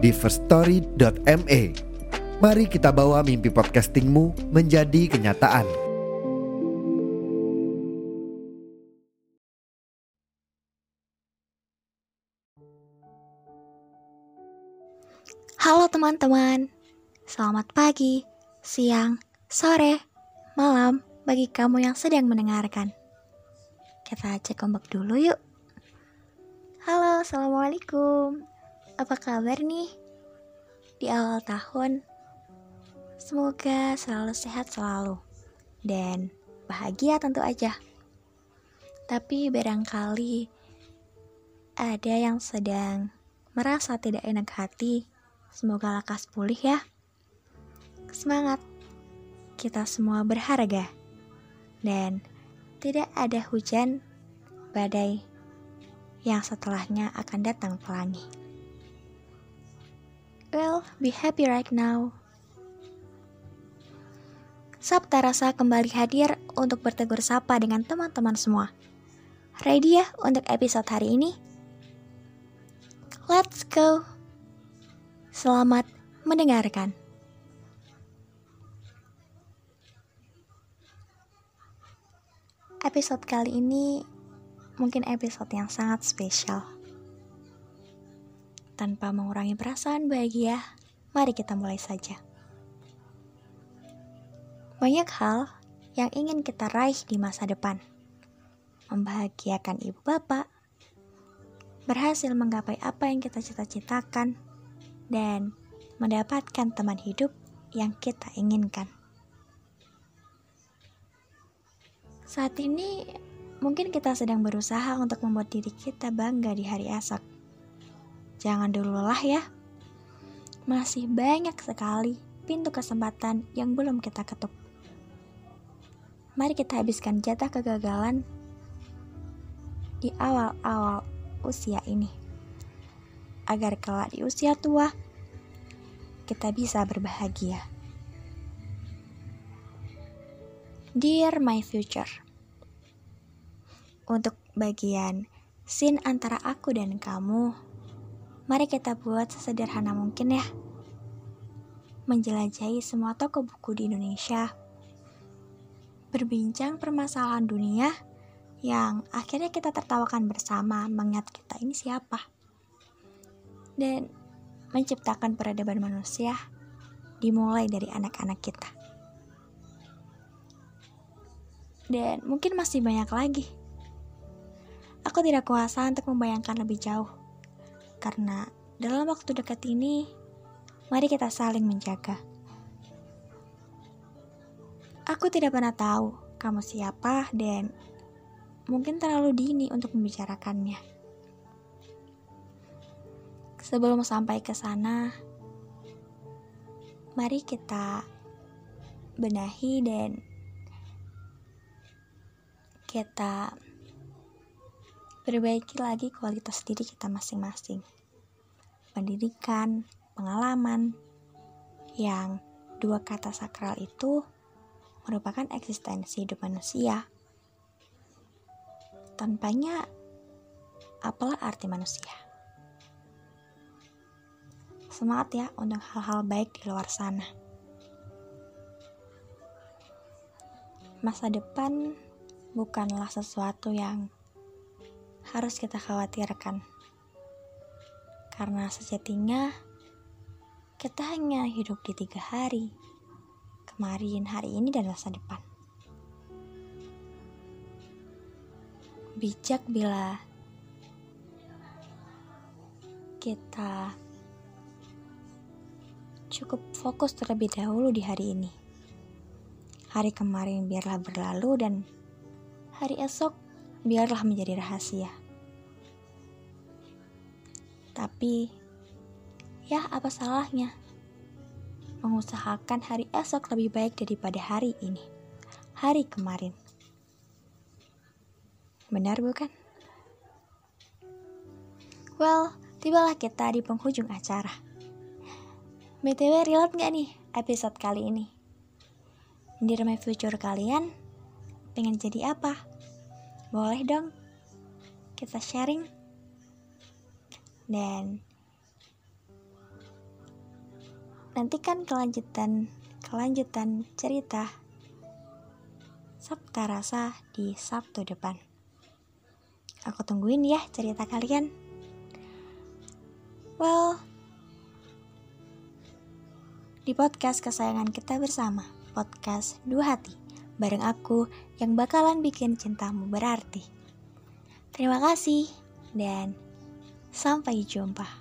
di firststory.me. Mari kita bawa mimpi podcastingmu menjadi kenyataan. Halo teman-teman, selamat pagi, siang, sore, malam bagi kamu yang sedang mendengarkan. Kita cek ombak dulu yuk. Halo, Assalamualaikum. Apa kabar nih? Di awal tahun, semoga selalu sehat selalu. Dan bahagia tentu aja. Tapi barangkali ada yang sedang merasa tidak enak hati Semoga lekas pulih ya. Semangat. Kita semua berharga. Dan tidak ada hujan, badai yang setelahnya akan datang pelangi. Well, be happy right now. Sabta Rasa kembali hadir untuk bertegur sapa dengan teman-teman semua. Ready ya untuk episode hari ini? Let's go! Selamat mendengarkan. Episode kali ini mungkin episode yang sangat spesial. Tanpa mengurangi perasaan bahagia, mari kita mulai saja. Banyak hal yang ingin kita raih di masa depan. Membahagiakan ibu bapak, berhasil menggapai apa yang kita cita-citakan, dan mendapatkan teman hidup yang kita inginkan. Saat ini, mungkin kita sedang berusaha untuk membuat diri kita bangga di hari esok. Jangan dulu lelah ya. Masih banyak sekali pintu kesempatan yang belum kita ketuk. Mari kita habiskan jatah kegagalan di awal-awal usia ini agar kelak di usia tua kita bisa berbahagia. Dear my future, untuk bagian scene antara aku dan kamu, mari kita buat sesederhana mungkin ya. Menjelajahi semua toko buku di Indonesia, berbincang permasalahan dunia yang akhirnya kita tertawakan bersama mengingat kita ini siapa dan menciptakan peradaban manusia dimulai dari anak-anak kita. Dan mungkin masih banyak lagi. Aku tidak kuasa untuk membayangkan lebih jauh. Karena dalam waktu dekat ini, mari kita saling menjaga. Aku tidak pernah tahu kamu siapa dan mungkin terlalu dini untuk membicarakannya. Sebelum sampai ke sana, mari kita benahi dan kita perbaiki lagi kualitas diri kita masing-masing. Pendidikan, pengalaman, yang dua kata sakral itu merupakan eksistensi hidup manusia. Tanpanya, apalah arti manusia? Semangat ya untuk hal-hal baik di luar sana. Masa depan bukanlah sesuatu yang harus kita khawatirkan. Karena sejatinya kita hanya hidup di tiga hari. Kemarin, hari ini, dan masa depan. Bijak bila kita cukup fokus terlebih dahulu di hari ini. Hari kemarin biarlah berlalu dan hari esok biarlah menjadi rahasia. Tapi Ya, apa salahnya? Mengusahakan hari esok lebih baik daripada hari ini. Hari kemarin. Benar bukan? Well, tibalah kita di penghujung acara. BTW relate gak nih episode kali ini? Dear my future kalian, pengen jadi apa? Boleh dong, kita sharing. Dan nantikan kelanjutan kelanjutan cerita Sabta Rasa di Sabtu depan. Aku tungguin ya cerita kalian. Well, di podcast kesayangan kita bersama, podcast Dua Hati, bareng aku yang bakalan bikin cintamu berarti. Terima kasih dan sampai jumpa.